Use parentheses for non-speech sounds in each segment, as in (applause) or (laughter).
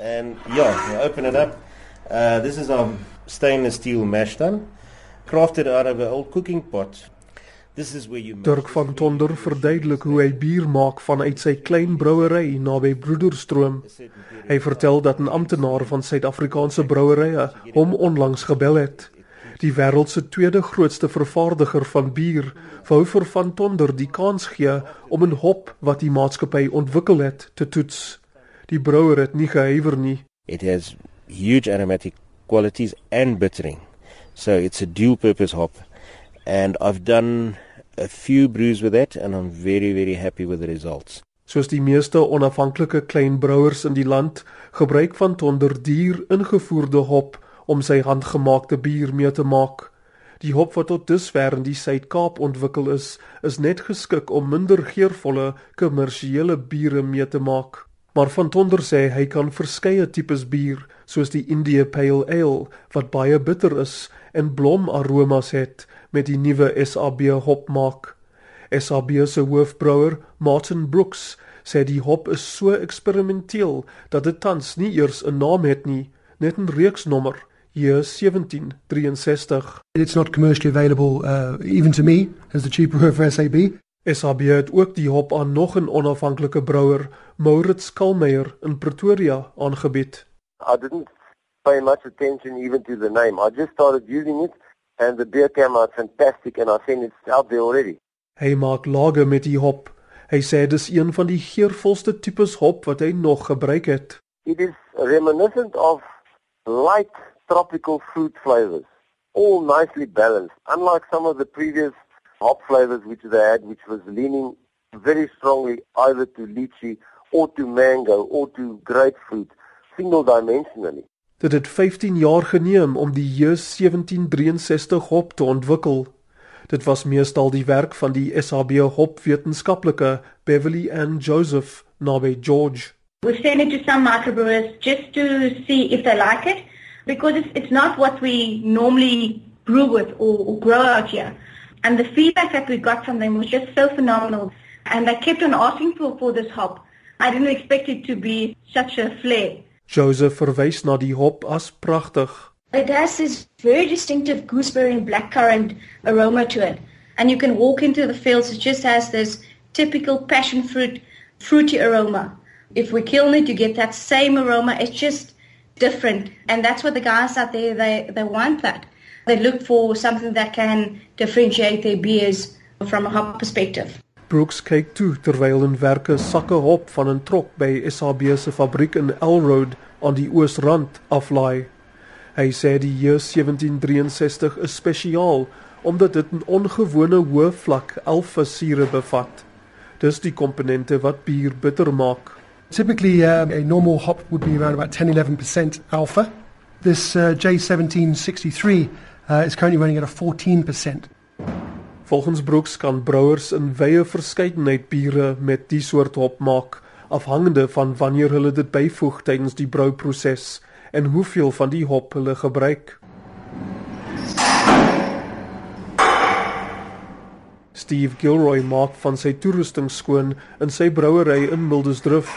And yeah, you open it up. Uh, this is our stainless steel mash tun, crafted out of an old cooking pot. This is where you Dirk van Tonder verduidelik hoe hy bier maak vanuit sy klein brouery naby Broederstroom. Hy vertel dat 'n amptenaar van Suid-Afrikaanse brouerye hom onlangs gebel het. Die wêreld se tweede grootste vervaardiger van bier wou vir van Tonder die kans gee om 'n hop wat die maatskappy ontwikkel het te toets. Die brouwer het nie gehuiwer nie. It has huge aromatic qualities and bittering. So it's a dual purpose hop. And I've done a few brews with that and I'm very very happy with the results. Soos die meeste onafhanklike klein brouers in die land, gebruik van Tonder duur ingevoerde hop om sy handgemaakte bier mee te maak. Die hop wat tot dusver in die Suid-Kaap ontwikkel is, is net geskik om minder geurvolle kommersiële biere mee te maak. Maar van Tonder sê hy kan verskeie tipes bier, soos die India Pale Ale wat baie bitter is en blomaromas het met die nuwe SAB hop maak. SAB se hoofbrouer, Martin Brooks, sê die hop is so eksperimenteel dat dit tans nie eers 'n naam het nie, net 'n reeksnommer. Hier 1763. It's not commercially available uh, even to me as the chief brewer for SAB. SAB het ook die hop aan nog 'n onafhanklike brouwer, Maurits Kalmeyer in Pretoria aangebied. I didn't pay much attention even to the name. I just started using it and the beer came out fantastic and I think it's out there already. Hy maak lager met die hop. Hy sê dis een van die geurvolste tipes hop wat hy nog gebruik het. It is reminiscent of light tropical fruit flavors, all nicely balanced, unlike some of the previous hop flavors which they had, which was leaning very strongly either to lychee or to mango or to grapefruit, single dimensionally. Dit het 15 jaar geneem om die J1763 hop te ontwikkel. Dit was meestal die werk van die SAB hopwetenskaplike Beverly Ann Joseph naby George. We send it to some microbrewers just to see if they like it because it's, it's not what we normally brew with or, or grow out here. And the feedback that we got from them was just so phenomenal. And they kept on asking for, for this hop. I didn't expect it to be such a flair. Joseph verwys na die hop as pragtig. It has this very distinctive gooseberry and blackcurrant aroma to it. And you can walk into the fields, it just has this typical passion fruit, fruity aroma. If we kiln it, you get that same aroma. It's just different. And that's what the guys out there, they, they want that. They look for something that can differentiate their beers from a hop perspective. Brooks kyk toe terwyl in werke sakke hop van 'n trok by SAB se fabriek in Elroad aan die oosrand aflaai. Hy sê die J1763 is spesiaal omdat dit 'n ongewone hoë vlak alfa-sure bevat. Dis die komponente wat bier bitter maak. Typically, um, a normal hop would be around about 10-11% alpha. This uh, J1763 uh, is currently running at a 14%. Volgens Brooks kan brouers in wye verskeidenheid biere met die soort hop maak, afhangende van wanneer hulle dit byvoeg tydens die brouproses en hoeveel van die hop hulle gebruik. Steve Gilroy maak van sy toerusting skoon in sy brouery in Mildesdrift.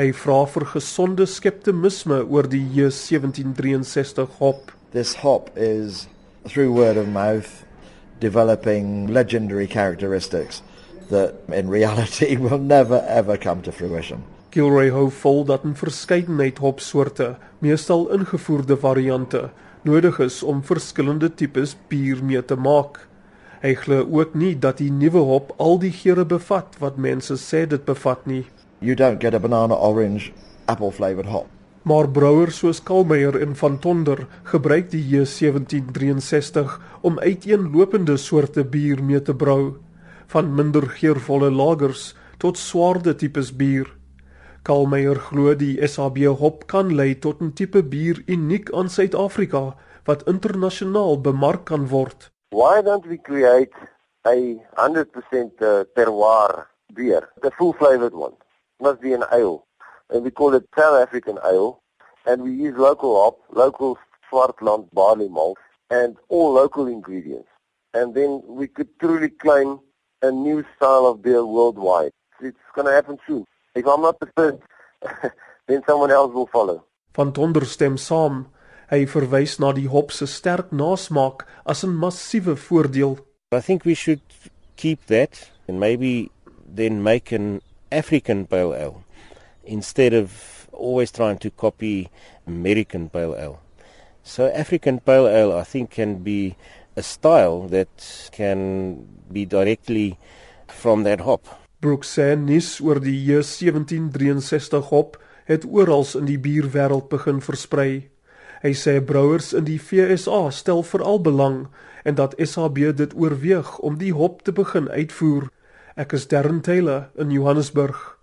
Hy vra vir gesonde skeptisisme oor die J1763 hop. This hop is through word of mouth developing legendary characteristics that in reality (laughs) will never ever come to fruition. Gilroy hou vol dat 'n verskeidenheid hopsoorte, meestal ingevoerde variante, nodig is om verskillende tipes bier mee te maak. Hy glo ook nie dat die nuwe hop al die geure bevat wat mense sê dit bevat nie. You don't get a banana orange apple flavored hop. Maar brouers soos Kalmeyer en Van Tonder gebruik die J1763 om uiteenlopende soorte bier mee te brou, van minder geurvolle lagers tot swaarde tipes bier. Kalmeyer glo die SAB hop kan lei tot 'n tipe bier uniek aan Suid-Afrika wat internasionaal bemark kan word. Why don't we create a 100% uh, terroir beer, the full flavored one? Must be an ale. And we call it South African ale. And we use local hop, local Swartland barley malt, and all local ingredients. And then we could truly claim a new style of beer worldwide. It's going to happen soon. If I'm not the first, (laughs) then someone else will follow. Van Tonder stem saam. Hy verwys na die hop se sterk nasmaak as 'n massiewe voordeel. I think we should keep that and maybe then make an African pale ale instead of always trying to copy American pale ale. So African pale ale I think can be a style that can be directly from that hop. Brooks sê nuus oor die J1763 hop het oral in die bierwêreld begin versprei. Hy sê brouers in die FSA stel veral belang en dat SAB dit oorweeg om die hop te begin uitvoer. Ek is Darren Taylor in Johannesburg.